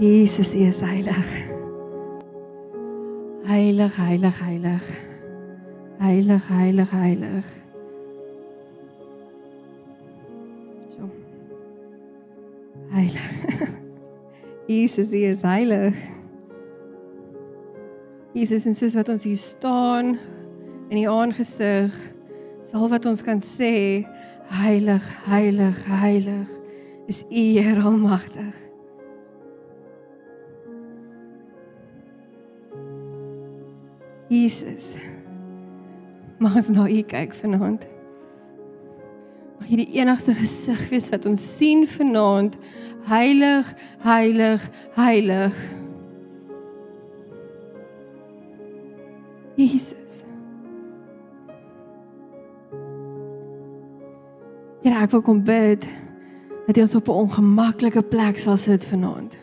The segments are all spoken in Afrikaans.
Jesus, U is heilig. Heilig, heilig, heilig. Heilig, heilig, heilig. So. Heilig. Jesus, U is heilig. Jesus, en soos wat ons hier staan in U aangesig, sal wat ons kan sê, heilig, heilig, heilig is U Heer Almagtig. Jesus. Mag ons na U kyk vanaand. Mag U die enigste gesig wees wat ons sien vanaand. Heilig, heilig, heilig. Jesus. Here, ek wil kom bid dat jy ons op 'n ongemaklike plek sal sit vanaand.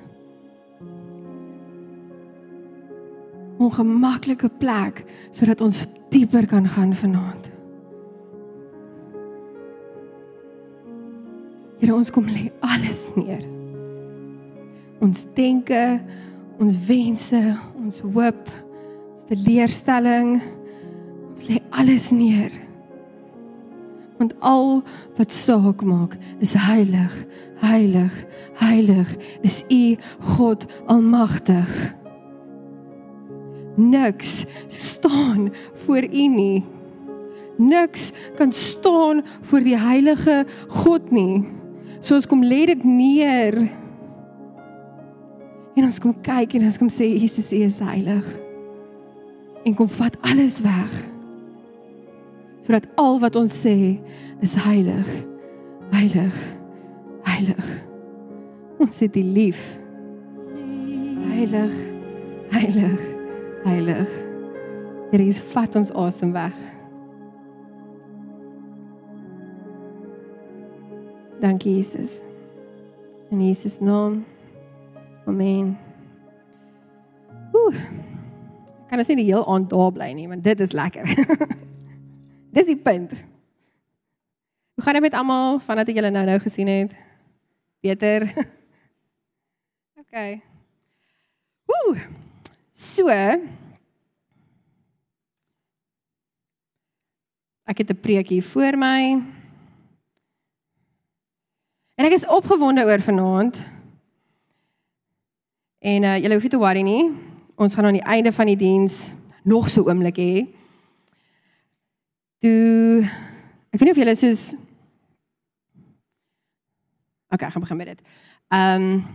Ongemaklike plek sodat ons dieper kan gaan vanaand. Here, ons kom lê alles neer. Ons denke, ons wense, ons hoop, ons teleurstelling, ons lê alles neer want al wat saak maak is heilig heilig heilig is u God almagtig niks staan voor u nie niks kan staan voor die heilige God nie so ons kom lê dit neer en ons kom kyk en ons kom sê Jesus u is heilig en kom vat alles weg sodat al wat ons sê is heilig. Heilig. Heilig. Ons het U lief. Heilig. Heilig. Heilig. Here, is vat ons asem weg. Dankie Jesus. In Jesus naam. Amen. Ooh. Kan ons nie die heel aand daar bly nie, want dit is lekker. Dis die punt. Hoe gaan dit met almal vandat ek julle nou-nou gesien het? Beter. OK. Woe. So. Ek het 'n preek hier voor my. En ek is opgewonde oor vanaand. En uh julle hoef nie te worry nie. Ons gaan aan die einde van die diens nog so oomblik hê. Toe ek weet nie of julle soos OK, ek gaan begin met dit. Ehm um,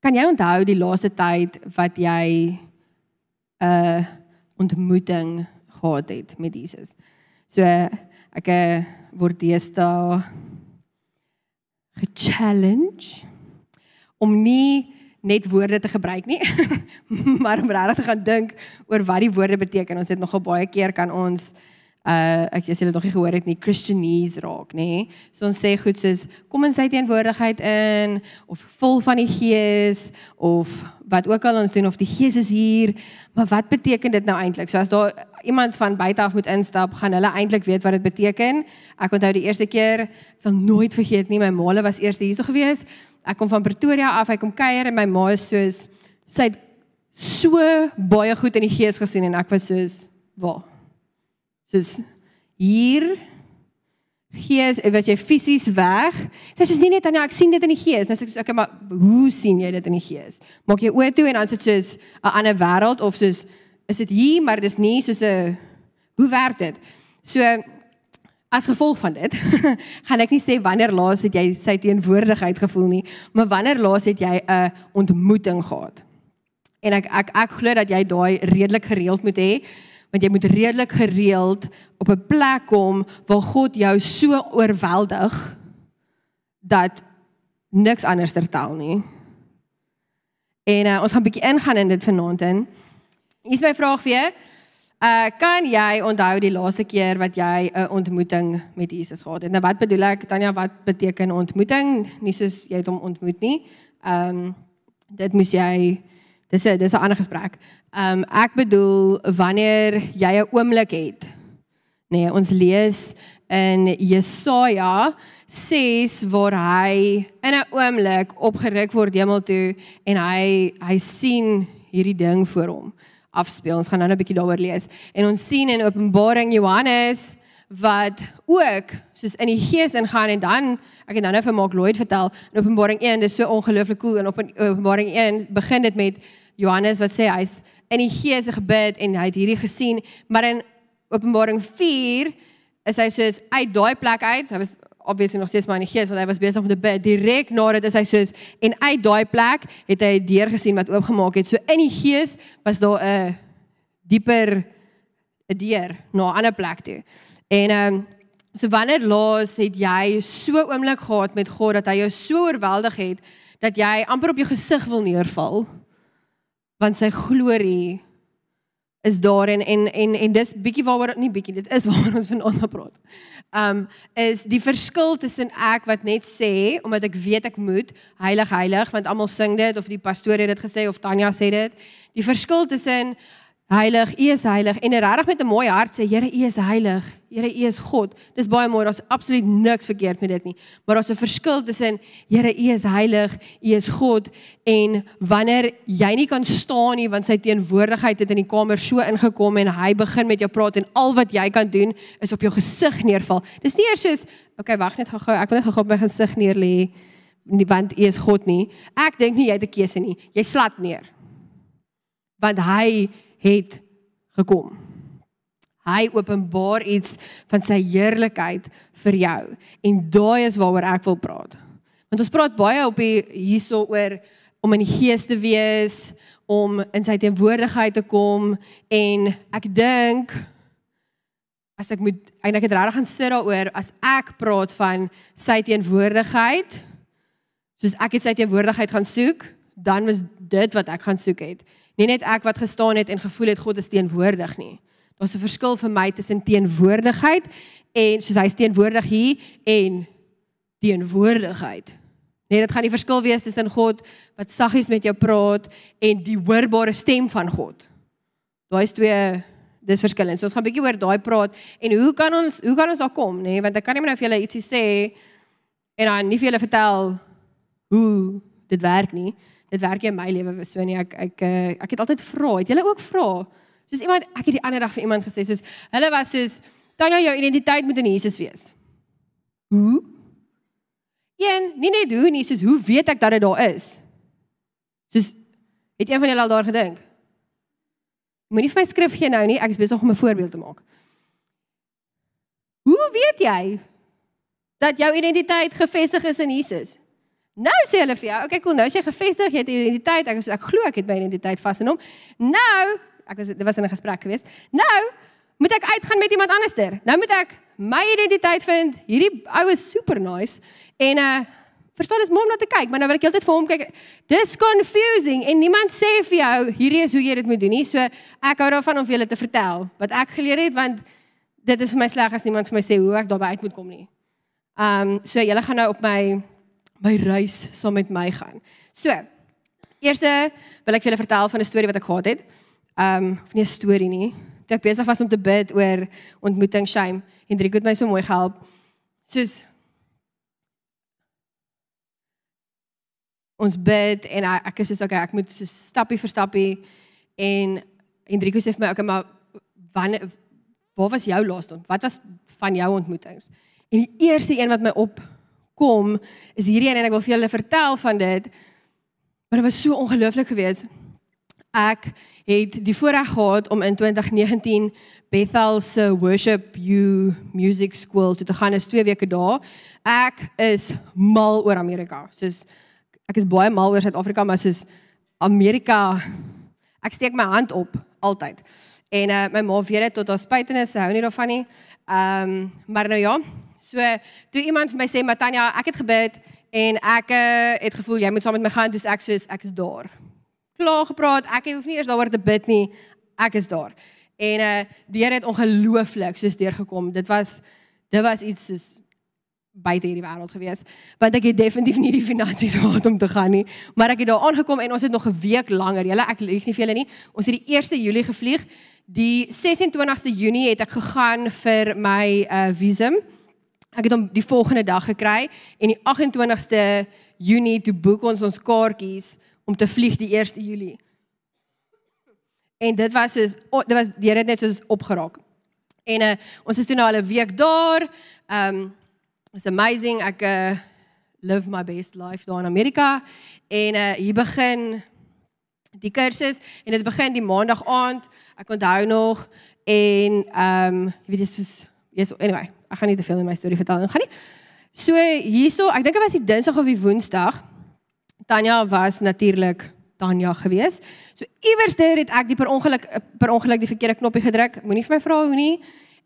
Kan jy onthou die laaste tyd wat jy 'n uh, ontmoeting gehad het met Jesus? So ek uh, word deesdae ge-challenge om nie net woorde te gebruik nie, maar om regtig te gaan dink oor wat die woorde beteken. Ons het nogal baie keer kan ons uh ek as julle nog nie gehoor het nie Christianese raak nê. So ons sê goed soos kom in sy teenwoordigheid in of vol van die Gees of wat ook al ons doen of die Gees is hier, maar wat beteken dit nou eintlik? So as daar iemand van buite af moet instap, gaan hulle eintlik weet wat dit beteken. Ek onthou die eerste keer, ek sal nooit vergeet nie, my maale was eers hierso gewees. Ek kom van Pretoria af, hy kom kuier en my ma is soos sy het so baie goed in die gees gesien en ek was soos, "Waar?" Soos hier gees wat jy fisies weg. Sy sê nie net dan ja, ek sien dit in die gees. Nou sê ek okay, maar hoe sien jy dit in die gees? Maak jy oë toe en dan is dit soos 'n ander wêreld of soos is dit hier maar dis nie soos 'n hoe werk dit? So as gevolg van dit gaan ek nie sê wanneer laas het jy sy teenwoordigheid gevoel nie, maar wanneer laas het jy 'n ontmoeting gehad? En ek ek ek glo dat jy daai redelik gereeld moet hê want jy moet redelik gereeld op 'n plek kom waar God jou so oorweldig dat niks anders tertel nie. En uh, ons gaan 'n bietjie ingaan in dit vanaand in. Hier is my vraag vir jou. Uh kan jy onthou die laaste keer wat jy 'n ontmoeting met Jesus gehad het? Nou wat bedoel ek? Tanya, wat beteken ontmoeting? Nie soos jy het hom ontmoet nie. Ehm um, dit moes jy Dis 'n dis 'n ander gesprek. Ehm um, ek bedoel wanneer jy 'n oomblik het. Nee, ons lees in Jesaja 6 waar hy in 'n oomblik opgeruk word hemel toe en hy hy sien hierdie ding voor hom afspeel. Ons gaan nou 'n bietjie daaroor lees. En ons sien in Openbaring Johannes wat ook soos in die gees ingaan en dan ek het nou nou vir Mark Lloyd vertel in Openbaring 1 dis so ongelooflik cool en op in Openbaring 1 begin dit met Johannes wat sê hy's in die gees gebid en hy het hierdie gesien maar in Openbaring 4 is hy soos uit daai plek uit. Hy was obviously nog steeds maar in die gees want hy was besig om te bid. Direk na dit is hy soos en uit daai plek het hy 'n deur gesien wat oopgemaak het. So in die gees was daar 'n dieper 'n deur na 'n ander plek toe. En ehm um, so wanneer laas het jy so oomblik gehad met God dat hy jou so oorweldig het dat jy amper op jou gesig wil neerval? Want sy glorie is daar en en en, en dis bietjie waaroor nie bietjie dit is waaroor ons vanaand gaan praat. Um is die verskil tussen ek wat net sê omdat ek weet ek moet heilig heilig want almal sing dit of die pastoor het dit gesê of Tanya sê dit. Die verskil tussen Heilig, U is heilig en regtig met 'n mooi hart sê Here, U is heilig. Here, U is God. Dis baie mooi. Daar's absoluut niks verkeerd met dit nie. Maar daar's 'n verskil tussen Here, U is heilig, U is God en wanneer jy nie kan staan nie want sy teenwoordigheid het in die kamer so ingekom en hy begin met jou praat en al wat jy kan doen is op jou gesig neerval. Dis nie eers soos, okay, wag net gou-gou. Ek wil net gou-gou my gesig neer lê nie want U is God nie. Ek dink nie jy het 'n keuse nie. Jy slat neer. Want hy het gekom. Hy openbaar iets van sy heerlikheid vir jou en daai is waaroor ek wil praat. Want ons praat baie op hier hierso oor om in die gees te wees, om in sy teenwoordigheid te kom en ek dink as ek moet eintlik het regtig gaan sit daaroor as ek praat van sy teenwoordigheid soos ek het sy teenwoordigheid gaan soek, dan was dit wat ek gaan soek het. Nie net ek wat gestaan het en gevoel het God is teenwoordig nie. Daar's 'n verskil vir my tussen teenwoordigheid en soos hy's teenwoordig hier en teenwoordigheid. Nee, dit gaan die verskil wees tussen God wat saggies met jou praat en die hoorbare stem van God. Daai is twee dis verskillend. So ons gaan 'n bietjie oor daai praat en hoe kan ons hoe kan ons daar kom, nê? Nee? Want ek kan nie nou vir julle ietsie sê en dan nie vir julle vertel hoe dit werk nie dit werk in my lewe so nie. Ek ek ek, ek het altyd vra. Het julle ook vra? Soos iemand ek het die ander dag vir iemand gesê soos hulle was soos dan jou identiteit moet in Jesus wees. Hoe? Een, nie net hoe nie, soos hoe weet ek dat dit daar is? Soos het een van julle al daar gedink? Moenie vir my skrif gee nou nie, ek is besig om 'n voorbeeld te maak. Hoe weet jy dat jou identiteit gefestig is in Jesus? Nou sê hulle vir jou, okay, cool, nou is jy gevestig, jy het identiteit. Ek ek glo ek het my identiteit vas in hom. Nou, ek was dit was in 'n gesprek geweest. Nou moet ek uitgaan met iemand anderster. Nou moet ek my identiteit vind. Hierdie ou is super nice en uh verstaan is mooi om na te kyk, maar nou wil ek heeltyd vir hom kyk. Dis confusing en niemand sê vir jou hierdie is hoe jy dit moet doen nie. So ek hou daarvan om vir julle te vertel wat ek geleer het want dit is vir my sleg as niemand vir my sê hoe ek daarby uit moet kom nie. Um so julle gaan nou op my my reis saam met my gaan. So, eerste wil ek vir julle vertel van 'n storie wat ek gehad het. Um, nie 'n storie nie. Toe ek besig was om te bid oor ontmoeting shame en Driek het my so mooi gehelp. Soos ons bid en ek is soos okay, ek moet so stappie vir stappie en Hendrik sê vir my okay, maar wanneer waar was jou laaste ont? Wat was van jou ontmoetings? En die eerste een wat my op kom is hierdie een en ek wil vir julle vertel van dit. Maar dit was so ongelooflik geweest. Ek het die voorreg gehad om in 2019 Bethel se Worship You Music School te gaan is 2 weke daar. Ek is mal oor Amerika. Soos ek is baie mal oor Suid-Afrika, maar soos Amerika ek steek my hand op altyd. En uh, my ma weet dit tot haar spytenis, sy hou nie daarvan nie. Ehm um, maar nou ja, So toe iemand vir my sê Matanya, ek het gebid en ek uh, het gevoel jy moet saam met my gaan, dis ek soos ek is daar. Klaar gepraat, ek hoef nie eers daaroor te bid nie. Ek is daar. En uh die Here het ongelooflik soos deurgekom. Dit was dit was iets soos buite hierdie wêreld gewees want ek het definitief nie die finansies gehad om te gaan nie maar ek het daar aangekom en ons het nog 'n week langer julle ek lieg nie vir julle nie ons het die 1 Julie gevlieg die 26ste Junie het ek gegaan vir my uh visum Ek het hom die volgende dag gekry en die 28ste Junie toe boek ons ons kaartjies om te vlieg die 1 Julie. En dit was soos o, dit was die Here het net soos opgeraak. En uh, ons is toe nou al 'n week daar. Um it's amazing. Ek uh, live my best life daar in Amerika en uh, hier begin die kursus en dit begin die maandag aand. Ek onthou nog en um, jy weet dis soos yes, anyway, ek gaan nie te veel in my storie vertel nie. Gaan nie. So hierso, ek dink dit was die Dinsdag of die Woensdag. Tanya was natuurlik Tanya gewees. So iewers daar het ek die per ongeluk per ongeluk die verkeerde knoppie gedruk. Moenie vir my vra hoe nie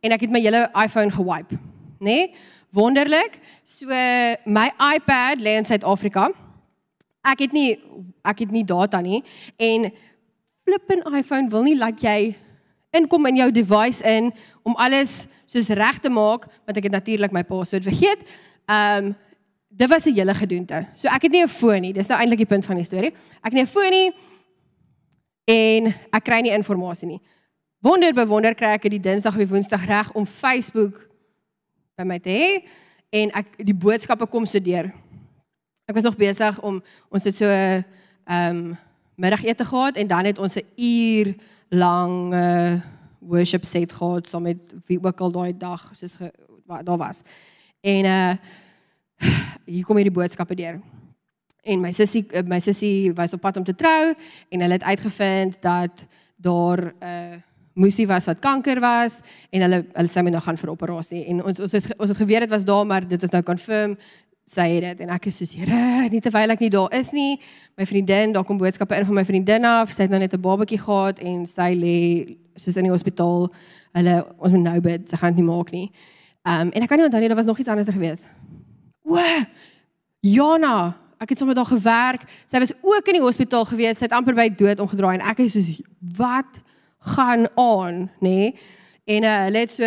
en ek het my hele iPhone gewipe, nê? Nee? Wonderlik. So my iPad lê in Suid-Afrika. Ek het nie ek het nie data nie en flip 'n iPhone wil nie laat jy inkom in jou device in om alles soos reg te maak want ek het natuurlik my password vergeet. Ehm um, dit was 'n hele gedoente. So ek het nie 'n foon nie. Dis nou eintlik die punt van die storie. Ek het nie 'n foon nie en ek kry nie inligting nie. Wonder bewonder kry ek dit die Dinsdag of die Woensdag reg om Facebook by my te hê en ek die boodskappe kom so deur. Ek was nog besig om ons het so 'n um, ehm, middagete gehad en dan het ons 'n uur lang uh, worship set gehad saam met wie ook al daai dag soos wat daar was. En uh hier kom hierdie boodskappe deur. En my sussie my sussie was op pad om te trou en hulle het uitgevind dat daar 'n uh, moesie was wat kanker was en hulle hulle sê my nou gaan vir operasie en ons ons het ons het geweet dit was daar maar dit is nou confirm sê dit en ek is soos Here, nie terwyl ek nie daar is nie. My vriendin, daar kom boodskappe in van my vriendin af. Sy het nou net 'n babatjie gehad en sy lê soos in die hospitaal. Hulle ons moet nou bid, sy gaan dit nie maak nie. Ehm um, en ek kan nie onthou nie, daar was nog iets anders gewees. O! Jana, ek het sommer daar gewerk. Sy was ook in die hospitaal gewees. Sy het amper by dood omgedraai en ek is soos wat gaan aan, nê? Nee? En uh, hulle het so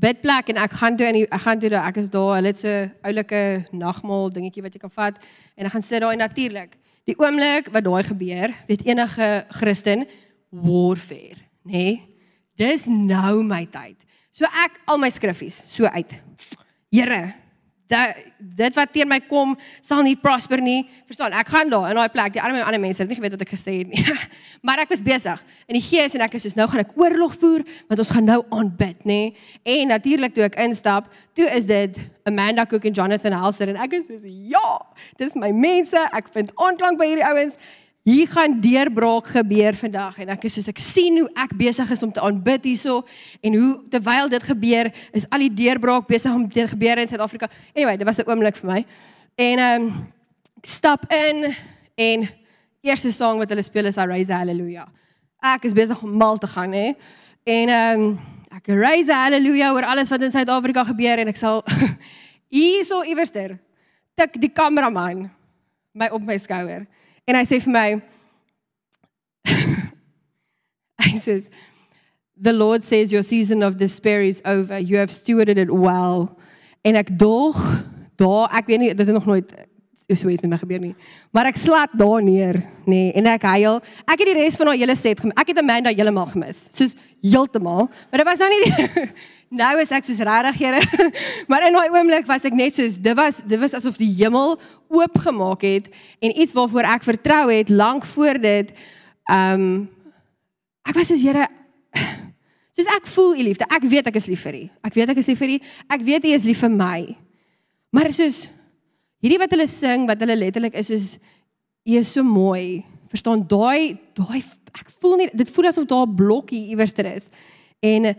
bidplek en ek gaan toe in die, ek gaan toe daar ek is daar hulle het so oulike nagmaal dingetjie wat jy kan vat en ek gaan sit daar en natuurlik die oomblik wat daai gebeur weet enige Christen warfare nê nee? dis nou my tyd so ek al my skriffies so uit Here dat dit wat teen my kom sal nie prosper nie. Verstaan? Ek gaan daar in daai plek. Die arme ander mense het nie geweet wat ek gesê het nie. maar ek was besig in die gees en ek is soos nou gaan ek oorlog voer want ons gaan nou aanbid, nê? En natuurlik toe ek instap, toe is dit Amanda Cook en Jonathan Helser en ek is soos ja, dis my mense. Ek vind aanklank by hierdie ouens hier gaan deurbraak gebeur vandag en ek is soos ek sien hoe ek besig is om te aanbid hierso en hoe terwyl dit gebeur is al die deurbraak besig om te gebeur in Suid-Afrika. Anyway, dit was 'n oomblik vir my. En ehm um, stap in en eerste sang wat hulle speel is I Raise Hallelujah. Ek is besig om mal te gaan hè. En ehm um, ek raise hallelujah oor alles wat in Suid-Afrika gebeur en ek sal hierso iewerster tik die kameraman my op my skouer. En hy sê vir my Hy sê The Lord says your season of despair is over. You have stewarded it well. En ek dog, daar ek weet nie dit het nog nooit so iets met my gebeur nie. Maar ek slaat daar neer, nê, nee, en ek huil. Ek het die res van haar hele set gemis. Ek het Amanda heeltemal gemis. Soos heeltemal. Maar dit was nou nie die, nou is ek soos regtig Here. maar in daai oomblik was ek net soos dit was dit was asof die hemel oopgemaak het en iets waarvoor ek vertrou het lank voor dit ehm um, ek was soos Here soos ek voel u liefde. Ek weet ek is lief vir u. Ek weet ek is lief vir u. Ek weet u is lief vir my. Maar soos hierdie wat hulle sing, wat hulle letterlik is is jy is so mooi. Verstaan daai daai ek voel nie dit voel asof daar 'n blokkie iewers ter is. En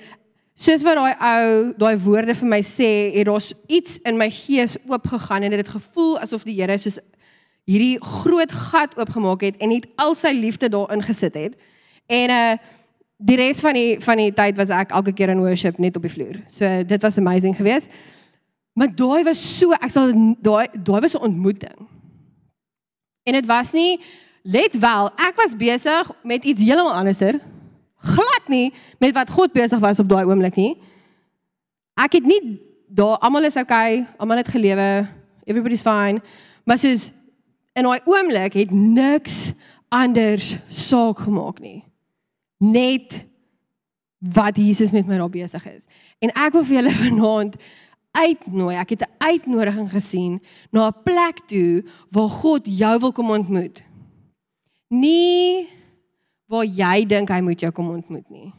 soos wat daai ou daai woorde vir my sê, het daar iets in my gees oopgegaan en dit het gevoel asof die Here soos hierdie groot gat oopgemaak het en net al sy liefde daarin gesit het. En uh die res van die van die tyd was ek elke keer in worship net op die vloer. So dit was amazing geweest. Maar daai was so, ek sal daai daai was 'n ontmoeting. En dit was nie let wel, ek was besig met iets heeltemal anderser. Glad nie met wat God besig was op daai oomblik nie. Ek het nie daar almal is okay, almal het gelewe, everybody's fine. Maar soos in daai oomblik het niks anders saak gemaak nie. Net wat Jesus met my daar besig is. En ek wil vir julle vanaand uitnooi. Ek het 'n uitnodiging gesien na 'n plek toe waar God jou wil kom ontmoet. Nie waar jy dink hy moet jou kom ontmoet nie.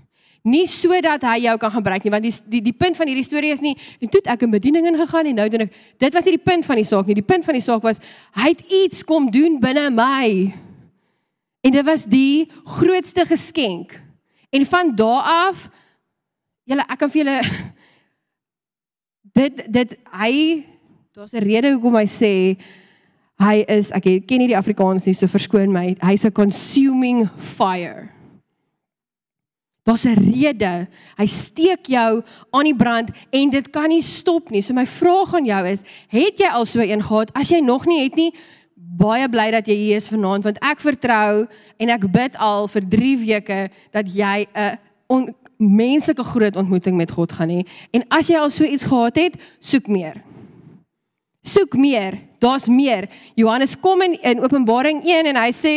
Nie sodat hy jou kan gebruik nie, want die die die punt van hierdie storie is nie en toe ek in bediening ingegaan en nou doen ek dit was nie die punt van die saak nie. Die punt van die saak was hy het iets kom doen binne my. En dit was die grootste geskenk. En van daardie af julle ek kan vir julle dit dit hy daar's 'n rede hoekom hy sê hy is ek ken nie die Afrikaans nie so verskoon my hy's a consuming fire Daar's 'n rede. Hy steek jou aan die brand en dit kan nie stop nie. So my vraag aan jou is, het jy al so een gehad? As jy nog nie het nie, baie bly dat jy hier is vanaand want ek vertrou en ek bid al vir 3 weke dat jy 'n menslike groot ontmoeting met God gaan hê. En as jy al so iets gehad het, soek meer. Soek meer. Daar's meer. Johannes kom in, in Openbaring 1 en hy sê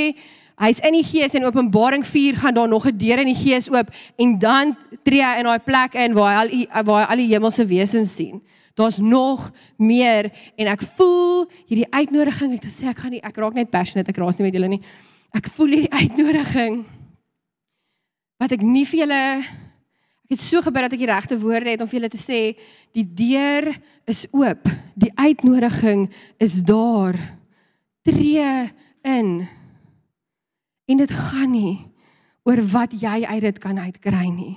hy's in die Gees en Openbaring 4 gaan daar nog 'n deur in die Gees oop en dan tree hy in daai plek in waar hy al waar hy al die hemelse wesens sien. Daar's nog meer en ek voel hierdie uitnodiging. Ek gesê ek gaan nie ek raak net passionate, ek raas nie met julle nie. Ek voel hierdie uitnodiging wat ek nie vir julle het so gebeur dat ek die regte woorde het om vir julle te sê die deur is oop. Die uitnodiging is daar. Tree in. En dit gaan nie oor wat jy uit dit kan uitkry nie.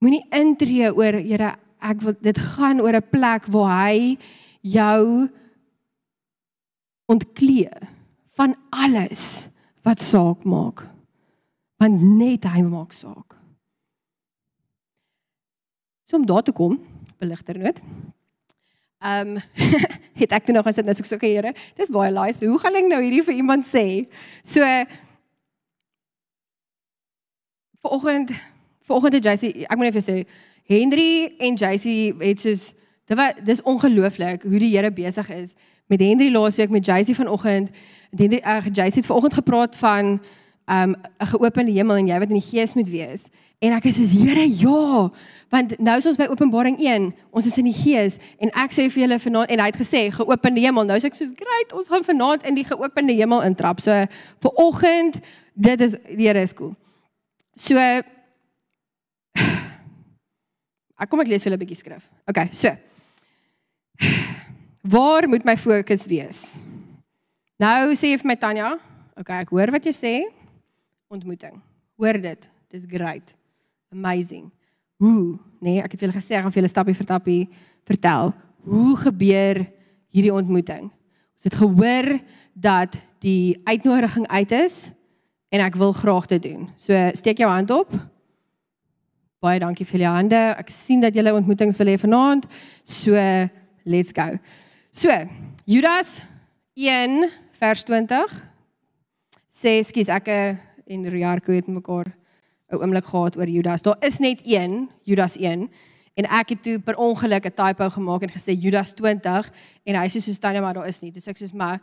Moenie intree oor Here, ek wil dit gaan oor 'n plek waar hy jou ontklee van alles wat saak maak. Want net hy maak saak. So om daar te kom, beligter noot. Ehm um, het ek toe nog gesit nou so ek sê Here, dis baie lies. Hoe gaan ek nou hierdie vir iemand sê? So vanoggend vanoggend het JC, ek moet net vir sê Henry en JC het soos dit was dis ongelooflik hoe die Here besig is met Henry laasweek met JC vanoggend. Henry uh, JC het vanoggend gepraat van um 'n geopende hemel en jy wat in die gees moet wees. En ek is soos Here, ja, want nou is ons by Openbaring 1, ons is in die gees en ek sê vir julle vanaand en hy het gesê geopende hemel. Nou is ek soos great, ons gaan vanaand in die geopende hemel intrap. So vir oggend, dit is die Here is cool. So Ek kom ek lees vir julle 'n bietjie skrif. Okay, so. Waar moet my fokus wees? Nou sê jy vir my Tanya, okay, ek hoor wat jy sê ontmoeting. Hoor dit. Dis great. Amazing. Hoe, nee, ek het julle gesê ek gaan vir julle stappie vir stappie vertel. Hoe gebeur hierdie ontmoeting? Ons het gehoor dat die uitnodiging uit is en ek wil graag dit doen. So steek jou hand op. Baie dankie vir julle hande. Ek sien dat julle ontmoetings wil hê vanaand. So let's go. So Judas 1 vers 20 sê skus ek 'n en Riarko het mekaar 'n oomblik gehad oor Judas. Daar is net een, Judas 1 en ek het toe per ongeluk 'n typo gemaak en gesê Judas 20 en hy sê so staan maar daar is nie. Dis ek sê maar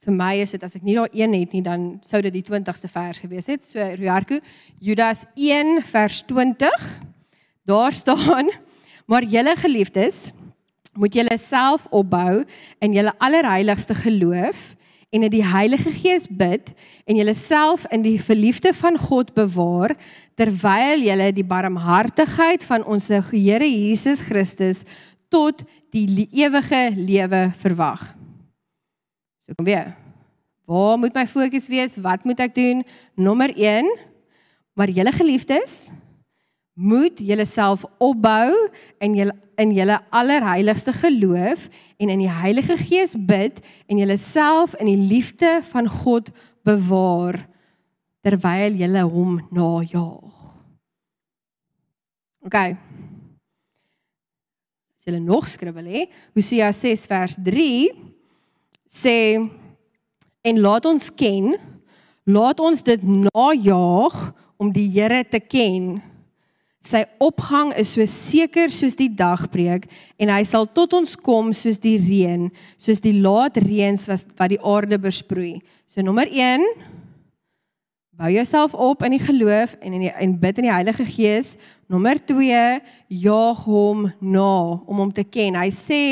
vir my is dit as ek nie daar een het nie dan sou dit die 20ste vers gewees het. So Riarko, Judas 1 vers 20. Daar staan: "Maar julle geliefdes, moet julle self opbou in julle allerheiligste geloof." En in die Heilige Gees bid en julleself in die verliefde van God bewaar terwyl julle die barmhartigheid van ons Here Jesus Christus tot die ewige lewe verwag. So kom weer. Waar moet my fokus wees? Wat moet ek doen? Nommer 1. Maar julle geliefdes, moet julleself opbou in julle in julle allerheiligste geloof en in die Heilige Gees bid en julleself in die liefde van God bewaar terwyl julle hom najaag. OK. As julle nog skribbel hè, Hosea 6 vers 3 sê en laat ons ken, laat ons dit najaag om die Here te ken Sy opgang is so seker soos die dagbreek en hy sal tot ons kom soos die reën, soos die laat reëns wat wat die aarde besproei. So nommer 1 bou jouself op in die geloof en in die en bid in die Heilige Gees. Nommer 2, jaag hom na om hom te ken. Hy sê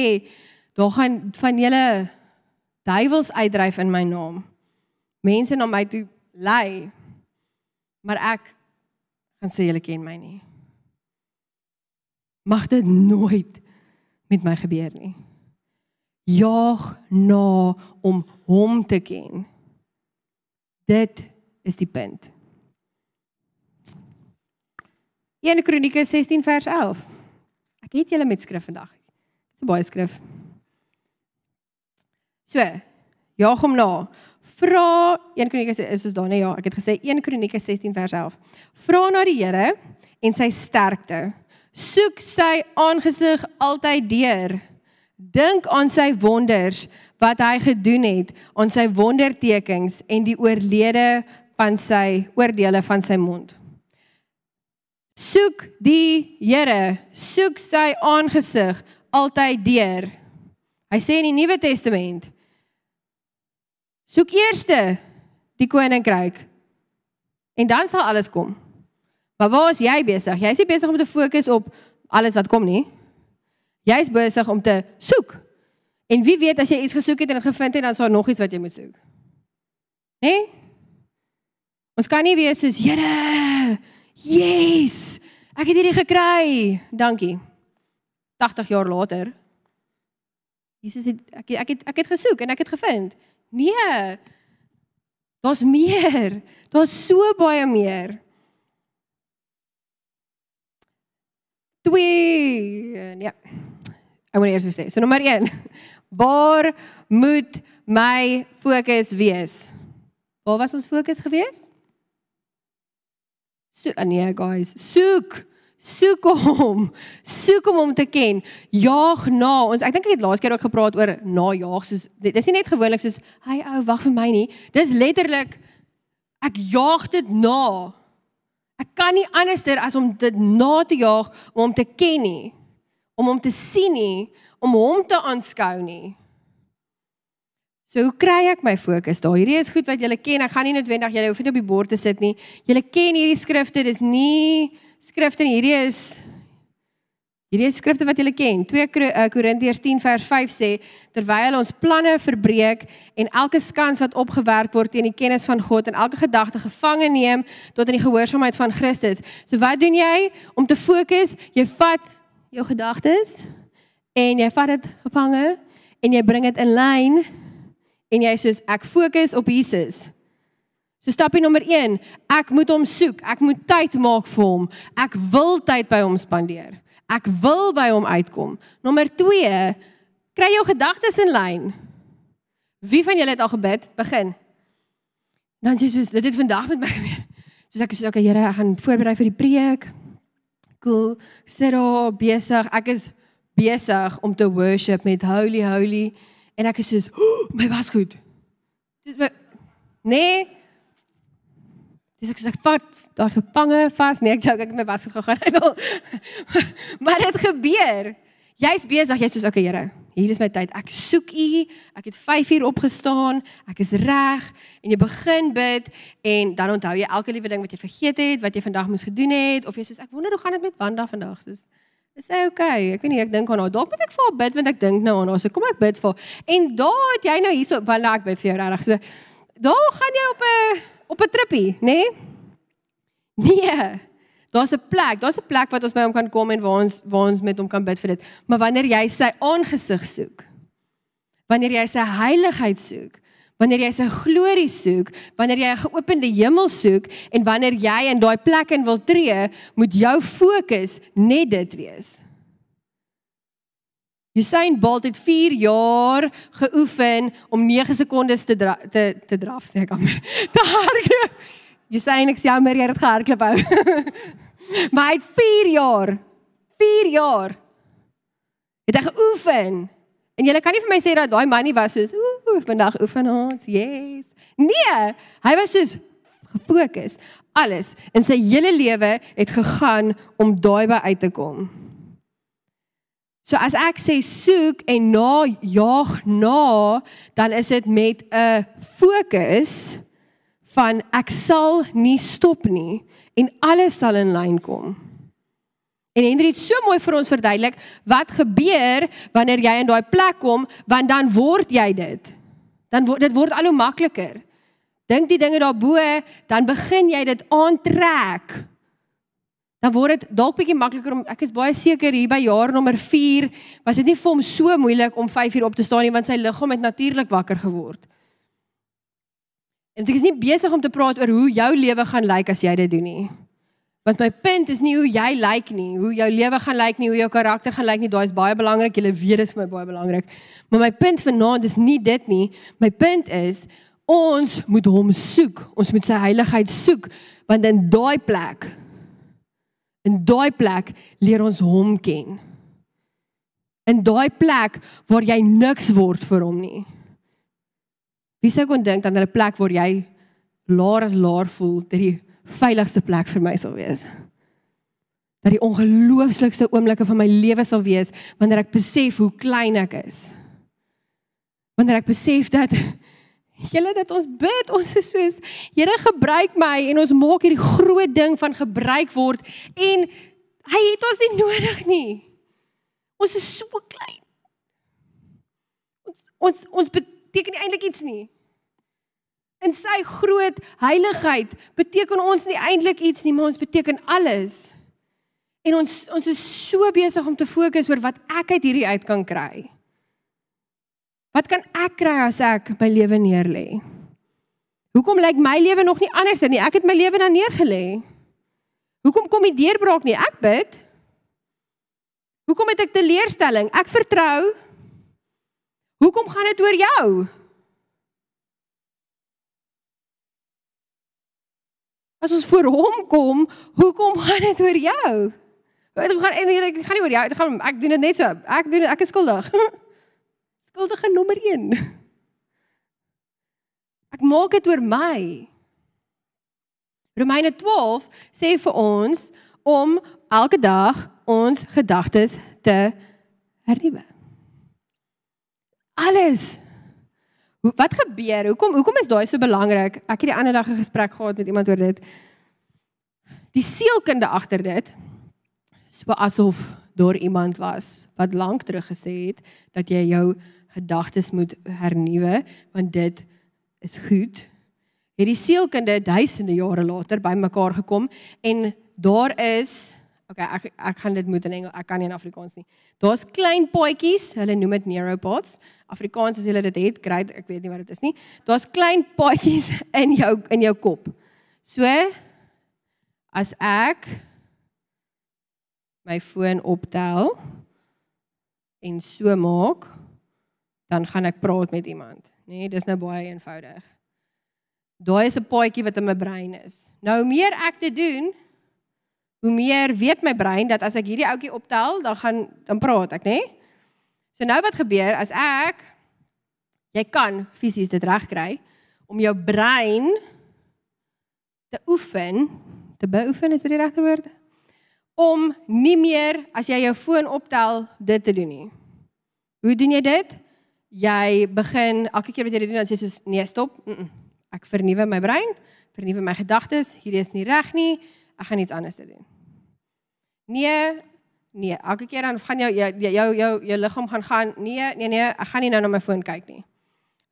daar gaan van julle duiwels uitdryf in my naam. Mense na my toe lei. Maar ek gaan sê julle ken my nie. Mag dit nooit met my gebeur nie. Jaag na om hom te ken. Dit is die punt. 1 Kronieke 16 vers 11. Ek het julle met skrif vandag. Dis 'n baie skrif. So, jaag hom na. Vra 1 Kronieke is ons daar nee ja, ek het gesê 1 Kronieke 16 vers 11. Vra na die Here en sy sterkte. Soek sy aangesig altyd deur. Dink aan sy wonders wat hy gedoen het, aan sy wondertekens en die oorlede van sy oordeele van sy mond. Soek die Here, soek sy aangesig altyd deur. Hy sê in die Nuwe Testament: Soek eers die koninkryk en dan sal alles kom. Maar waar is jy besig? Jy is nie besig om te fokus op alles wat kom nie. Jy is besig om te soek. En wie weet as jy iets gesoek het en dit gevind het, dan is daar nog iets wat jy moet soek. Né? Nee? Ons kan nie wees soos Here. Yes! Ek het hierdie gekry. Dankie. 80 jaar later. Jesus het ek ek het ek het gesoek en ek het gevind. Nee. Daar's meer. Daar's so baie meer. Twee. Ja. Ek moet eers sê. So nommer 1. Waar moet my fokus wees? Waar was ons fokus geweest? So nee guys, soek. Soek hom. Soek hom om te ken. Jaag na. Ons ek dink ek het laas keer ook gepraat oor najaag soos dis nie net gewoonlik soos hy ou wag vir my nie. Dis letterlik ek jaag dit na. Ek kan nie anderster as om dit na te jaag om hom te ken nie. Om hom te sien nie, om hom te aanskou nie. So hoe kry ek my fokus daar? Hierdie is goed wat julle ken. Ek gaan nie noodwendig julle hoef nie op die bord te sit nie. Julle ken hierdie skrifte. Dis nie skrifte nie. Hierdie is hierdie is skrifte wat julle ken. 2 eh, Korintiërs 10 vers 5 sê terwyl ons planne verbreek en elke skans wat opgewerk word teen die kennis van God en elke gedagte gevange neem tot in die gehoorsaamheid van Christus. So wat doen jy om te fokus? Jy vat jou gedagtes en jy vat dit gevange en jy bring dit in lyn en jy sê ek fokus op Jesus. So stapie nommer 1, ek moet hom soek. Ek moet tyd maak vir hom. Ek wil tyd by hom spandeer. Ek wil by hom uitkom. Nommer 2, kry jou gedagtes in lyn. Wie van julle het al gebid? Begin. Dan sê Jesus, dit het vandag met my gebeur. Soos ek sê, okay Here, ek gaan voorberei vir die preek. Cool. Sit daar besig. Ek is besig om te worship met holy holy en ek is soos, oh, my was goed. Dis my nee. Dis ek sê vat daai gevange vas. Nee, ek joke, ek het my was goed gegaan. maar dit gebeur. Jy's besig, jy's soos okay, Here. Hier is my tyd. Ek soek U. Ek het 5 uur opgestaan. Ek is reg en jy begin bid en dan onthou jy elke liewe ding wat jy vergeet het, wat jy vandag moes gedoen het of jy sê ek wonder hoe gaan dit met Wanda vandag? Soos Dis okay. Ek weet nie ek dink aan haar. Dalk moet ek vir haar bid want ek dink nou aan haar. So kom ek bid vir. En daar het jy nou hierso wanneer ek bid vir jou regtig. So daar gaan jy op 'n op 'n trippie, nê? Nee. nee. Daar's 'n plek. Daar's 'n plek wat ons by hom kan kom en waar ons waar ons met hom kan bid vir dit. Maar wanneer jy sy aangesig soek, wanneer jy sy heiligheid soek, Wanneer jy sy glorie soek, wanneer jy 'n geopende hemel soek en wanneer jy in daai plek in wil tree, moet jou fokus net dit wees. Usain Bolt het 4 jaar geoefen om 9 sekondes te dra te te draf, sê ek amper. Te hardloop. Usain ek sê maar jy het gehardloop ou. maar hy het 4 jaar 4 jaar het hy geoefen En jy kan nie vir my sê dat daai man nie was soos ooh vandag oefen ons. Yes. Nee, hy was soos gefokus. Alles in sy hele lewe het gegaan om daai by uit te kom. So as ek sê soek en na jaag na, dan is dit met 'n fokus van ek sal nie stop nie en alles sal in lyn kom. En Henry het so mooi vir ons verduidelik wat gebeur wanneer jy in daai plek kom, want dan word jy dit. Dan word dit word al hoe makliker. Dink die dinge daarbo, dan begin jy dit aantrek. Dan word dit dalk bietjie makliker om ek is baie seker hier by jaar nommer 4 was dit nie vir hom so moeilik om 5 uur op te staan nie want sy liggaam het natuurlik wakker geword. En ek is nie besig om te praat oor hoe jou lewe gaan lyk as jy dit doen nie. Want my punt is nie hoe jy lyk nie, hoe jou lewe gaan lyk nie, hoe jou karakter gaan lyk nie. Daai is baie belangrik. Jy weet dit is vir my baie belangrik. Maar my punt vanaand is nie dit nie. My punt is ons moet hom soek. Ons moet sy heiligheid soek want in daai plek in daai plek leer ons hom ken. In daai plek waar jy niks word vir hom nie. Wie sou kon dink aan 'n plek waar jy laer as laer voel, dat die veiligste plek vir my sal wees. Dat die ongelooflikste oomblikke van my lewe sal wees wanneer ek besef hoe klein ek is. Wanneer ek besef dat julle dat ons bid, ons is soos Here gebruik my en ons maak hierdie groot ding van gebruik word en hy het ons nie nodig nie. Ons is so klein. Ons ons ons beteken nie eintlik iets nie. In sy groot heiligheid beteken ons nie eintlik iets nie, maar ons beteken alles. En ons ons is so besig om te fokus oor wat ek uit hierdie uit kan kry. Wat kan ek kry as ek my lewe neerlê? Hoekom lyk my lewe nog nie anders nie? Ek het my lewe dan neergelê. Hoekom kom die deurbraak nie? Ek bid. Hoekom het ek teleurstelling? Ek vertrou. Hoekom gaan dit oor jou? As ons voor hom kom, hoekom gaan dit oor jou? Dit gaan eintlik dit gaan nie oor jou, dit gaan ek doen dit net so. Ek doen dit, ek is skuldig. Skuldige nommer 1. Ek maak dit oor my. Romeine 12 sê vir ons om elke dag ons gedagtes te hernuwe. Alles Wat gebeur? Hoekom hoekom is daai so belangrik? Ek het die ander dag 'n gesprek gehad met iemand oor dit. Die sielkunde agter dit so asof daar iemand was wat lank terug gesê het dat jy jou gedagtes moet hernuwe want dit is goed. Het die sielkunde duisende jare later bymekaar gekom en daar is Okay, ek ek gaan dit moet in Engels. Ek kan nie in Afrikaans nie. Daar's klein paadjies, hulle noem dit neuropods. Afrikaans as jy dit het, great, ek weet nie wat dit is nie. Daar's klein paadjies in jou in jou kop. So as ek my foon optel en so maak, dan gaan ek praat met iemand, nê? Nee, dis nou baie eenvoudig. Daai is 'n paadjie wat in my brein is. Nou hoe meer ek dit doen, hoe meer weet my brein dat as ek hierdie ouetjie optel, dan gaan dan praat ek, nê? So nou wat gebeur as ek jy kan fisies dit regkry om jou brein te oefen, te beoefen is dit die regte woord? Om nie meer as jy jou foon optel dit te doen nie. Hoe doen jy dit? Jy begin elke keer wat jy dit doen, dan sê jy soos nee, stop. Mm -mm. Ek vernuwe my brein, vernuwe my gedagtes. Hierdie is nie reg nie. Ek gaan iets anders doen. Nee, nee, elke keer dan gaan jou jou jou jou, jou liggaam gaan gaan nee, nee nee, ek gaan nie nou na my foon kyk nie.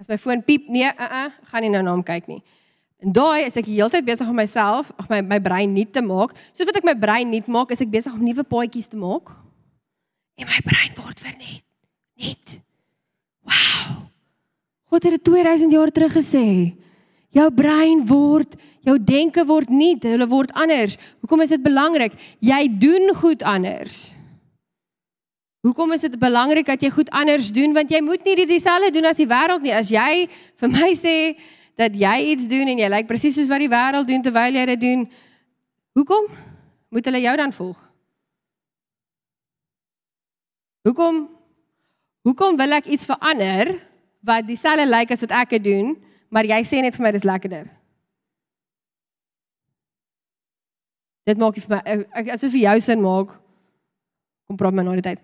As my foon piep, nee, uh uh, gaan nie nou na hom kyk nie. En daai is ek die hele tyd besig om myself, ag my my brein nuut te maak. So wat ek my brein nuut maak, is ek besig om nuwe paadjies te maak. En my brein word vernet. Net. Wow. God het dit 2000 jaar terug gesê. Jou brein word, jou denke word nie, hulle word anders. Hoekom is dit belangrik? Jy doen goed anders. Hoekom is dit belangrik dat jy goed anders doen want jy moet nie dieselfde doen as die wêreld nie. As jy vir my sê dat jy iets doen en jy lyk presies soos wat die wêreld doen terwyl jy dit doen, hoekom moet hulle jou dan volg? Hoekom hoekom wil ek iets verander wat dieselfde lyk as wat ek doen? maar jy sê net vir my dis lekkerder. Dit maak vir my ek as dit vir jou sin maak kom praat my na die tyd.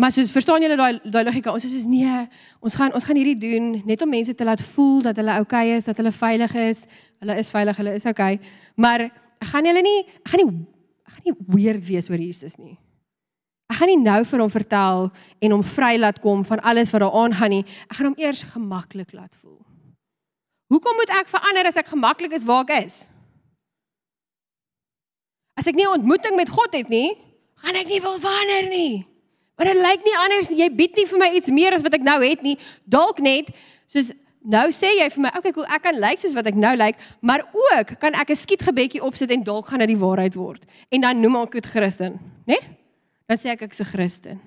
Maar soos verstaan julle daai daai logika? Ons is soos nee, ons gaan ons gaan hierdie doen net om mense te laat voel dat hulle oukei okay is, dat hulle veilig is. Hulle is veilig, hulle is oukei. Okay. Maar ek gaan julle nie ek gaan nie ek gaan nie weird wees oor Jesus nie. Ek gaan nie nou vir hom vertel en hom vry laat kom van alles wat daar aangaan nie. Ek gaan hom eers gemaklik laat voel. Hoekom moet ek verander as ek gemaklik is waar ek is? As ek nie 'n ontmoeting met God het nie, gaan ek nie wil verander nie. Maar dit lyk nie anders nie. Jy bied nie vir my iets meer as wat ek nou het nie. Dalk net soos nou sê jy vir my, okay, cool, ek kan lyk soos wat ek nou lyk, maar ook kan ek 'n skietgebedjie opsit en dalk gaan dit die waarheid word. En dan noem ek dit Christen, né? Nee? Dan sê ek ek's 'n Christen.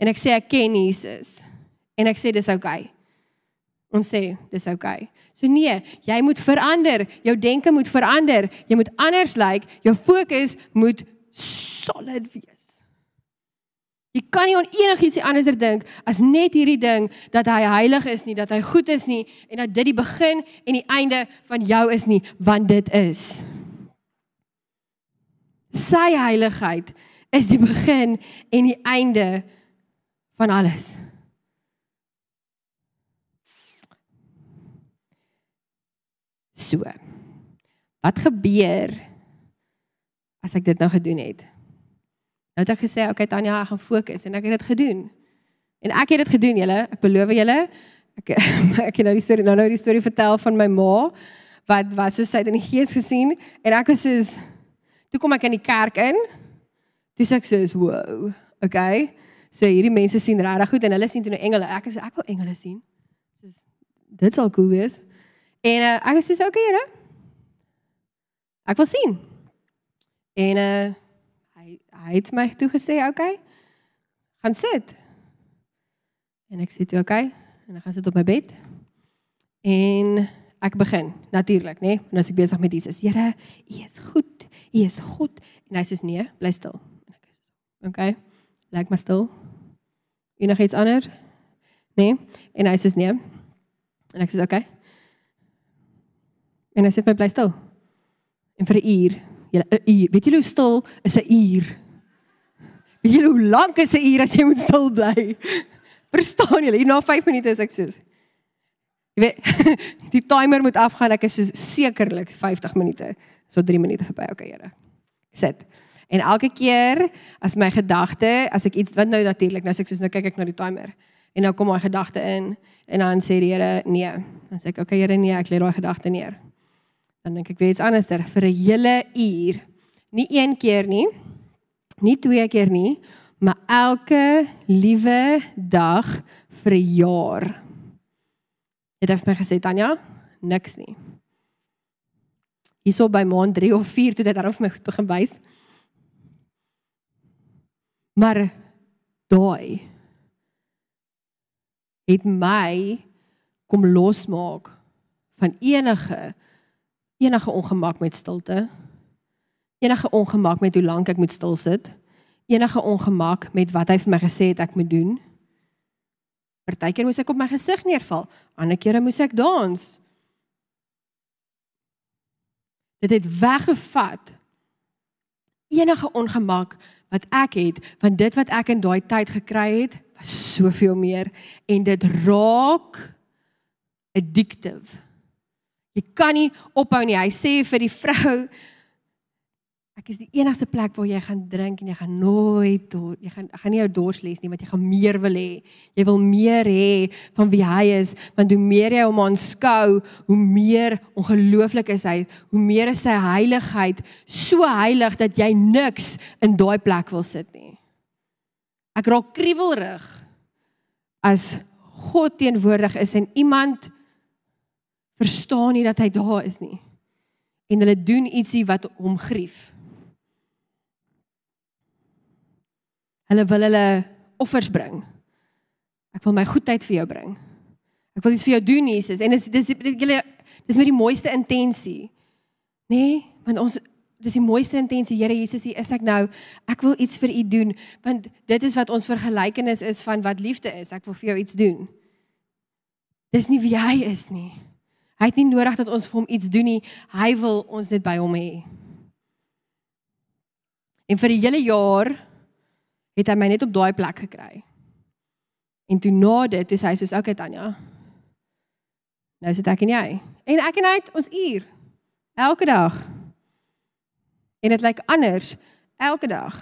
En ek sê ek ken Jesus. En ek sê dis oukei. Okay. Ons sê dis oukei. Okay. So nee, jy moet verander. Jou denke moet verander. Jy moet anders lyk. Like. Jou fokus moet solid wees. Jy kan nie aan enigiets anders dink as net hierdie ding dat hy heilig is nie, dat hy goed is nie en dat dit die begin en die einde van jou is nie, want dit is. Sy heiligheid is die begin en die einde van alles. So. Wat gebeur as ek dit nou gedoen het? Nou het ek gesê, "Oké okay, Tanya, ek gaan fokus" en ek het dit gedoen. En ek het dit gedoen, julle. Ek beloof julle. Ek ek het nou die storie nou nou die storie vertel van my ma wat was so sy het in die gees gesien en ek was soos toe kom ek in die kerk in. Sê ek soos, "Wow, okay." So hierdie mense sien regtig goed en hulle sien toe nou engele. Ek sê ek wil engele sien. Soos dit sal cool wees. En uh, ek sê, "Oké, okay, Here." Ek wil sien. En uh hy het my toe gesê, "Oké. Okay, gaan sit." En ek sê toe. Okay, en ek gaan sit op my bed. En ek begin natuurlik, nê? Nee? En as ek besig met Jesus, Here, U is goed. U is God. En hy sê, "Nee, bly stil." En ek sê, "Oké. Okay, lyk maar stil." Enig iets anders? Nee. En hy sê, "Nee." En ek sê. Okay. En hy sê, "Bly stil." En vir 'n uur, julle 'n uur. Weet julle hoe stil is 'n uur? Weet julle hoe lank is 'n uur as jy moet stil bly? Verstaan julle? Hier na 5 minute is ek soos Jy weet, die timer moet afgaan. Ek is so sekerlik 50 minute. So 3 minute verby. Okay, Here. Sit. En elke keer as my gedagte, as ek iets wat nou natuurlik, nou sê ek soos nou kyk ek na die timer. En nou kom my gedagte in en dan sê die Here nee. Dan sê ek okay Here nee, ek lê daai gedagte neer. Dan dink ek weer iets anderster vir 'n hele uur. Nie een keer nie. Nie twee keer nie, maar elke liewe dag vir 'n jaar. Het hy vir my gesê Tanya, niks nie. Hierso by maand 3 of 4 toe dit daarof my goed begin wys. Maar daai het my kom losmaak van enige enige ongemak met stilte enige ongemak met hoe lank ek moet stil sit, enige ongemak met wat hy vir my gesê het ek moet doen. Partykeer moes ek op my gesig neerval, ander kere moes ek dans. Dit het weggevat enige ongemak wat ek het, want dit wat ek in daai tyd gekry het, was soveel meer en dit raak addictive. Jy kan nie ophou nie. Hy sê vir die vrou Ek is die enigste plek waar jy gaan drink en jy gaan nooit dor, jy gaan gaan nie jou dors les nie want jy gaan meer wil hê. Jy wil meer hê van wie hy is, want hoe meer jy hom aanskou, hoe meer ongelooflik is hy, hoe meer is sy heiligheid so heilig dat jy niks in daai plek wil sit nie. Ek raak kriewelrig as God teenwoordig is en iemand verstaan nie dat hy daar is nie. En hulle doen ietsie wat hom grief. Hulle wil hulle offers bring. Ek wil my goedheid vir jou bring. Ek wil iets vir jou doen Jesus en dis dis julle dis met die mooiste intensie. Nê? Nee, want ons dis die mooiste intensie. Here Jesus, hier is ek nou. Ek wil iets vir u doen want dit is wat ons vergelykenis is van wat liefde is. Ek wil vir jou iets doen. Dis nie wie hy is nie. Hy het nie nodig dat ons vir hom iets doen nie. Hy wil ons net by hom hê. En vir die hele jaar het hy my net op daai plek gekry. En toe na dit, toe sê hy soos okay Tanya. Nou sit ek en jy. En ek en hy het ons uur elke dag. En dit lyk anders elke dag.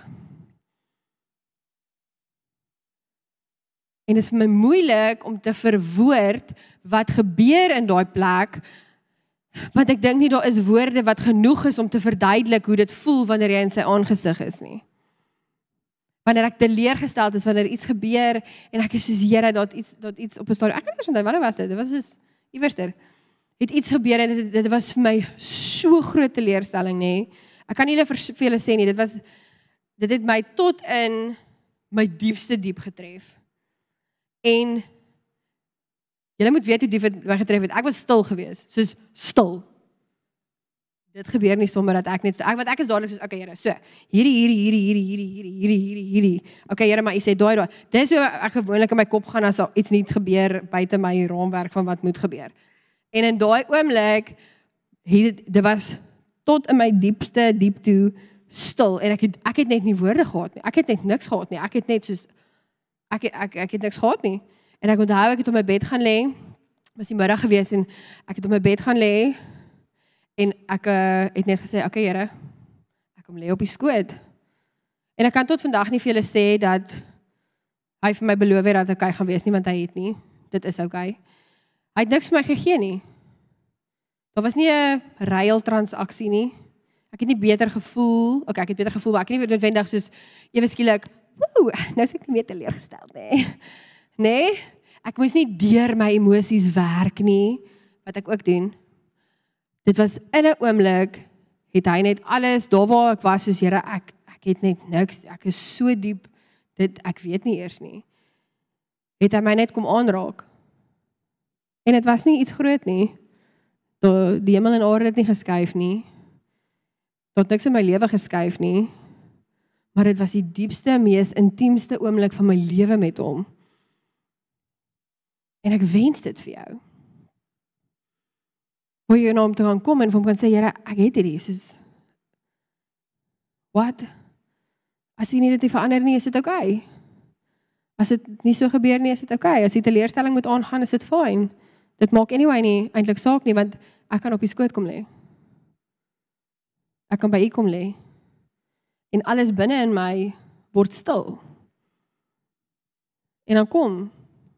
En dit is vir my moeilik om te verwoord wat gebeur in daai plek. Want ek dink nie daar is woorde wat genoeg is om te verduidelik hoe dit voel wanneer jy in sy aangesig is nie. Wanneer ek teleurgesteld is wanneer iets gebeur en ek is soos Here dat iets dat iets op 'n stadium ek kan nie onthou wanneer was dit? Dit was soos iewerster. Het iets gebeur en dit, dit was vir my so groot teleurstelling nê. Ek kan nie hulle vir julle sê nie. Dit was dit het my tot in my diepste diep getref. En julle moet weet hoe diep dit my getref het. Ek was stil geweest, soos stil. Dit gebeur nie sommer dat ek net ek wat ek is dadelik soos okay Here, so hierdie hierdie hierdie hierdie hierdie hierdie hierdie hierdie hierdie. Okay Here, maar u sê daai daai. Dis so ek gewoonlik in my kop gaan as iets nie gebeur buite my raamwerk van wat moet gebeur. En in daai oomblik het dit was tot in my diepste diep toe stil en ek het ek het net nie woorde gehad nie. Ek het net niks gehad nie. Ek het net soos ek ek ek het niks gehad nie. En ek onthou ek het op my bed gaan lê. Was die middag gewees en ek het op my bed gaan lê en ek uh, het net gesê, "Oké okay, Here, ek kom lê op die skoot." En ek kan tot vandag nie vir julle sê dat hy vir my beloof het dat ek hy gaan wees nie want hy het nie. Dit is. Okay. Hy het niks vir my gegee nie. Daar was nie 'n ruil transaksie nie. Ek het nie beter gevoel. Okay, ek het beter gevoel, maar ek het nie noodwendig soos ewe skielik Woe, nou is ek nie meer teleurgestel nie. Nee. Ek moes nie deur my emosies werk nie wat ek ook doen. Dit was in 'n oomblik het hy net alles daar waar ek was soos Here ek ek het net niks ek is so diep dit ek weet nie eers nie. Het hy my net kom aanraak. En dit was nie iets groot nie. Dat die hemel en aarde het nie geskuif nie. Dat niks in my lewe geskuif nie maar dit was die diepste, mees intiemste oomblik van my lewe met hom. En ek wens dit vir jou. Hoe jy nou om te gaan kom en van kan sê, Here, ek het hierdie soos Wat? As jy nie dit verander nie, is dit oukei. Okay. As dit nie so gebeur nie, is dit oukei. Okay. As die teleurstelling moet aangaan, is dit fyn. Dit maak anyway nie eintlik saak nie want ek kan op die skoot kom lê. Ek kan by u kom lê en alles binne in my word stil. En dan kom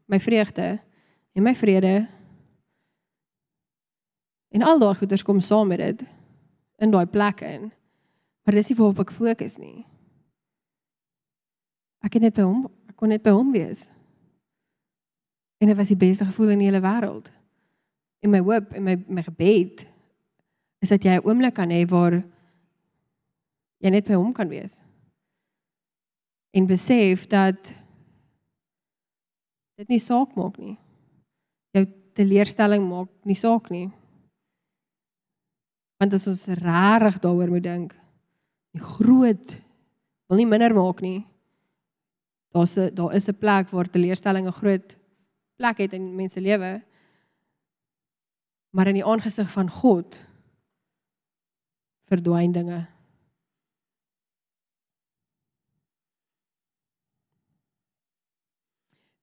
my vreugde en my vrede en al daai goeders kom saam met dit in daai plek in. Maar dis nie waarop ek fokus nie. Ek het net by hom, ek kon net by hom wees. En dit was die beste gevoel in die hele wêreld. In my hoop en my my gebed is dat jy 'n oomblik kan hê waar jy net by hom kan wees. En besef dat dit nie saak maak nie. Jou teleurstelling maak nie saak nie. Want as ons regtig daaroor moet dink, die groot wil nie minder maak nie. Daar's 'n daar is 'n plek waar teleurstelling 'n groot plek het in mense lewe. Maar in die aangesig van God verdwyn dinge.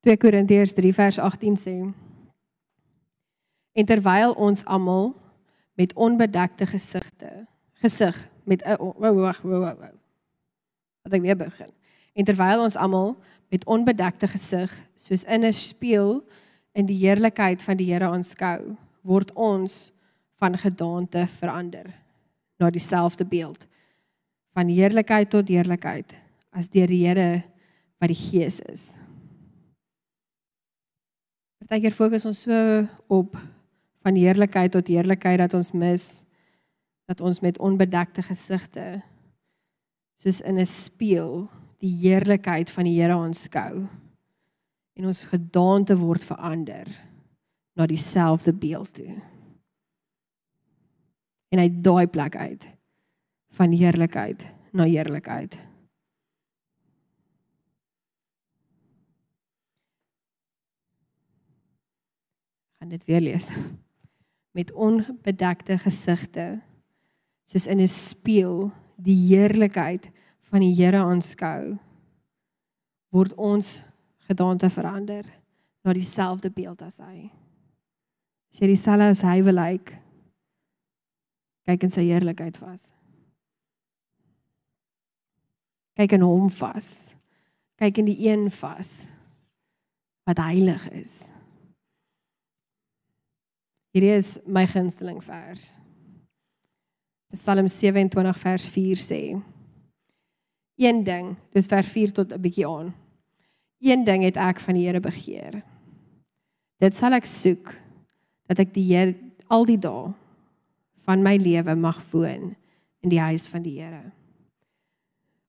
2 Korintiërs 3 vers 18 sê En terwyl ons almal met onbedekte gesigte gesig met 'n wou wag wou wou wat ek weer begin. En terwyl ons almal met onbedekte gesig soos in 'n spieël in die heerlikheid van die Here aanskou word ons van gedaante verander na dieselfde beeld. Van heerlikheid tot heerlikheid as deur die Here wat die Gees is. Partykeer fokus ons so op van heerlikheid tot heerlikheid dat ons mis dat ons met onbedekte gesigte soos in 'n spieël die heerlikheid van die Here aanskou en ons gedaante word verander na dieselfde beeld toe. En hy daai plek uit van heerlikheid na heerlikheid. gaan dit weer lees. Met onbedekte gesigte soos in 'n spieël die heerlikheid van die Here aanskou word ons gedaante verander na dieselfde beeld as hy. As jy dieselfde as hy wil lyk, kyk in sy heerlikheid vas. Kyk in hom vas. Kyk in die een vas wat heilig is. Hierdie is my gunsteling vers. Psalm 27 vers 4 sê: Een ding, dis vers 4 tot 'n bietjie aan. Een ding het ek van die Here begeer. Dit sal ek soek dat ek die Here al die dae van my lewe mag woon in die huis van die Here.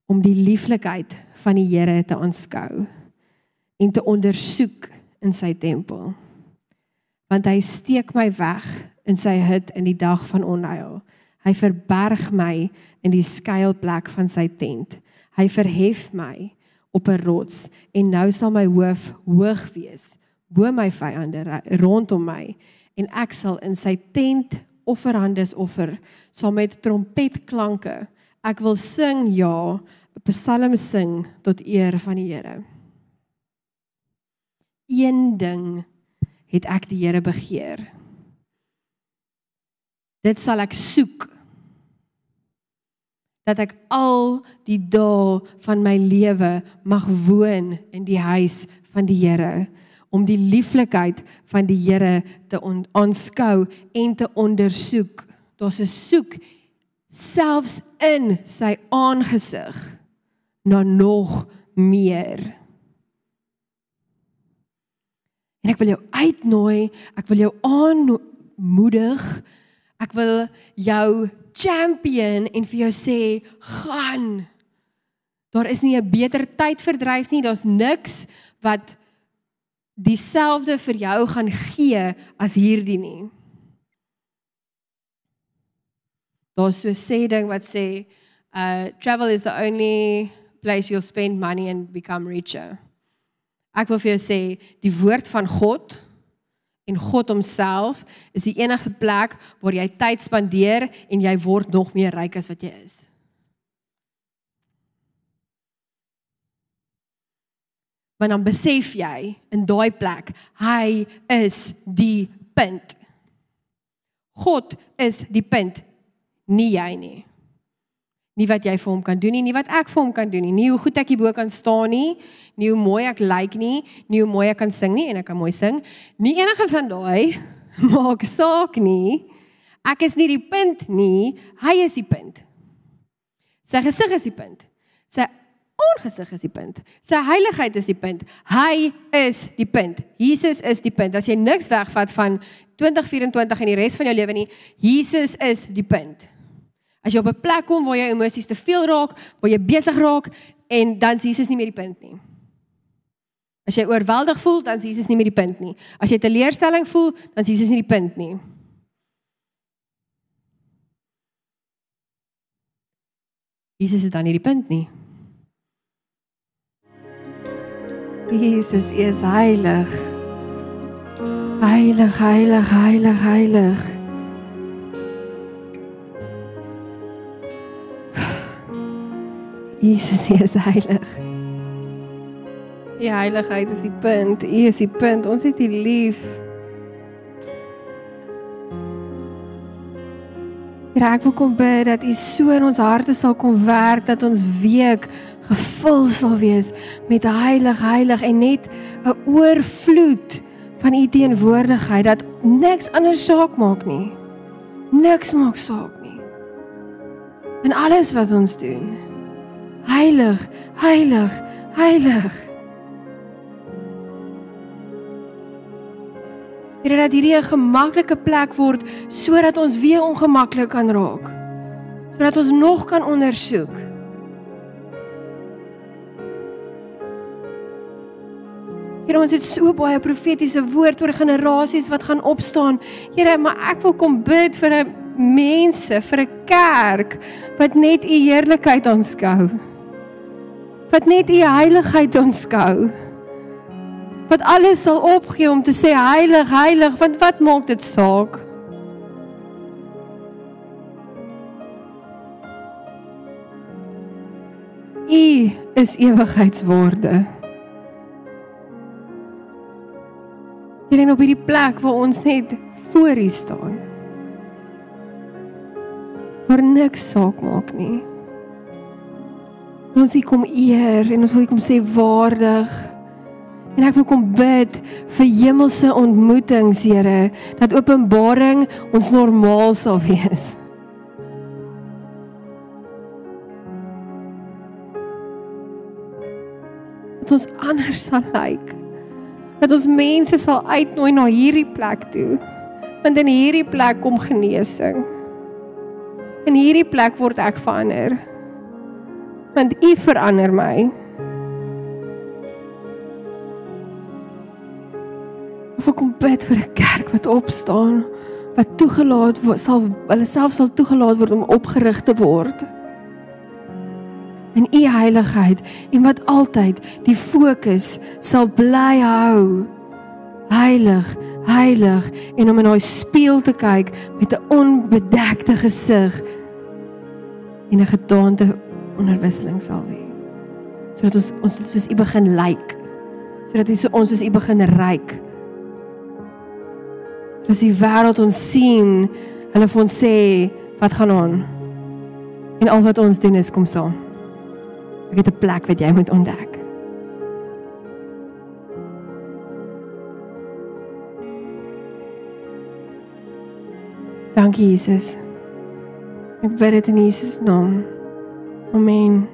Om die lieflikheid van die Here te aanskou en te ondersoek in sy tempel. Want hy steek my weg in sy hut in die dag van onheil. Hy verberg my in die skuilplek van sy tent. Hy verhef my op 'n rots en nou sal my hoof hoog wees bo my vyande rondom my en ek sal in sy tent offerhandes offer saam met trompetklanke. Ek wil sing ja, 'n psalm sing tot eer van die Here. Een ding het ek die Here begeer. Dit sal ek soek dat ek al die dae van my lewe mag woon in die huis van die Here om die lieflikheid van die Here te aanskou en te ondersoek. Daar's 'n soek selfs in sy aangesig na nog meer. En ek wil jou uitnooi, ek wil jou aanmoedig. Ek wil jou champion en vir jou sê, gaan. Daar is nie 'n beter tyd verdryf nie. Daar's niks wat dieselfde vir jou gaan gee as hierdie nie. Daar's so 'n sê ding wat sê, uh travel is the only place you'll spend money and become richer. Ek wil vir jou sê, die woord van God en God homself is die enigste plek waar jy tyd spandeer en jy word nog meer ryk as wat jy is. want dan besef jy in daai plek hy is die punt. God is die punt, nie jy nie. Nie wat jy vir hom kan doen nie, nie wat ek vir hom kan doen nie, nie hoe goed ek hier bo kan staan nie, nie hoe mooi ek lyk like nie, nie hoe mooi ek kan sing nie en ek kan mooi sing. Nie enige van daai maak saak nie. Ek is nie die punt nie, hy is die punt. Sy gesig is die punt. Sy aangesig is die punt. Sy heiligheid is die punt. Hy is die punt. Jesus is die punt. As jy niks wegvat van 2024 en die res van jou lewe nie, Jesus is die punt. As jy op 'n plek kom waar jou emosies te veel raak, waar jy besig raak en dan is Jesus nie meer die punt nie. As jy oorweldig voel, dan is Jesus nie meer die punt nie. As jy teleurstelling voel, dan is Jesus nie die punt nie. Jesus is dan nie die punt nie. Jesus is heilig. Heilig, heilig, heilig, heilig. Jesus is heilig. Die heiligheid is die punt. U is die punt. Ons het U lief. Here, ek wil kom bid dat U so in ons harte sal kom werk dat ons week gevul sal wees met heilig heilig en net 'n oorvloed van u teenwoordigheid dat niks anders saak maak nie. Niks maak saak nie. En alles wat ons doen. Heilig, heilig, heilig. Here dat hierdie 'n gemaklike plek word sodat ons weer ongemaklik kan raak. Sodat ons nog kan ondersoek. Here ons het so baie profetiese woord oor generasies wat gaan opstaan. Here, maar ek wil kom bid vir 'n mense, vir 'n kerk wat net u heerlikheid aanskou wat net u heiligheid aanskou. Wat alles sal opgee om te sê heilig, heilig, want wat maak dit saak? U is ewigheidswaarde. Hier en op hierdie plek waar ons net voor U staan. Waar niks saak maak nie. Ons hier kom eer en ons wil kom sê waardig. En ek wil kom bid vir hemelse ontmoetings, Here, dat openbaring ons normaal sal wees. Dat ons anders sal lyk. Like dat ons mense sal uitnooi na hierdie plek toe. Want in hierdie plek kom genesing. In hierdie plek word ek verander. Want U verander my. Of ek kom bid vir 'n kerk wat opstaan, wat toegelaat word, sal hulle self sal toegelaat word om opgerig te word in u heiligheid en wat altyd die fokus sal bly hou. Heilig, heilig en om in daai spieël te kyk met 'n onbedekte gesig en 'n gedaante onderwisseling sal hê. Sodat ons ons soos u begin lyk. Like, sodat hy so ons soos u begin ryk. As die wêreld ons sien, hulle vir ons sê wat gaan aan. En al wat ons doen is kom saam. Ek het 'n plek wat jy moet ontdek. Dankie Jesus. Ek bid dit in Jesus naam. Amen.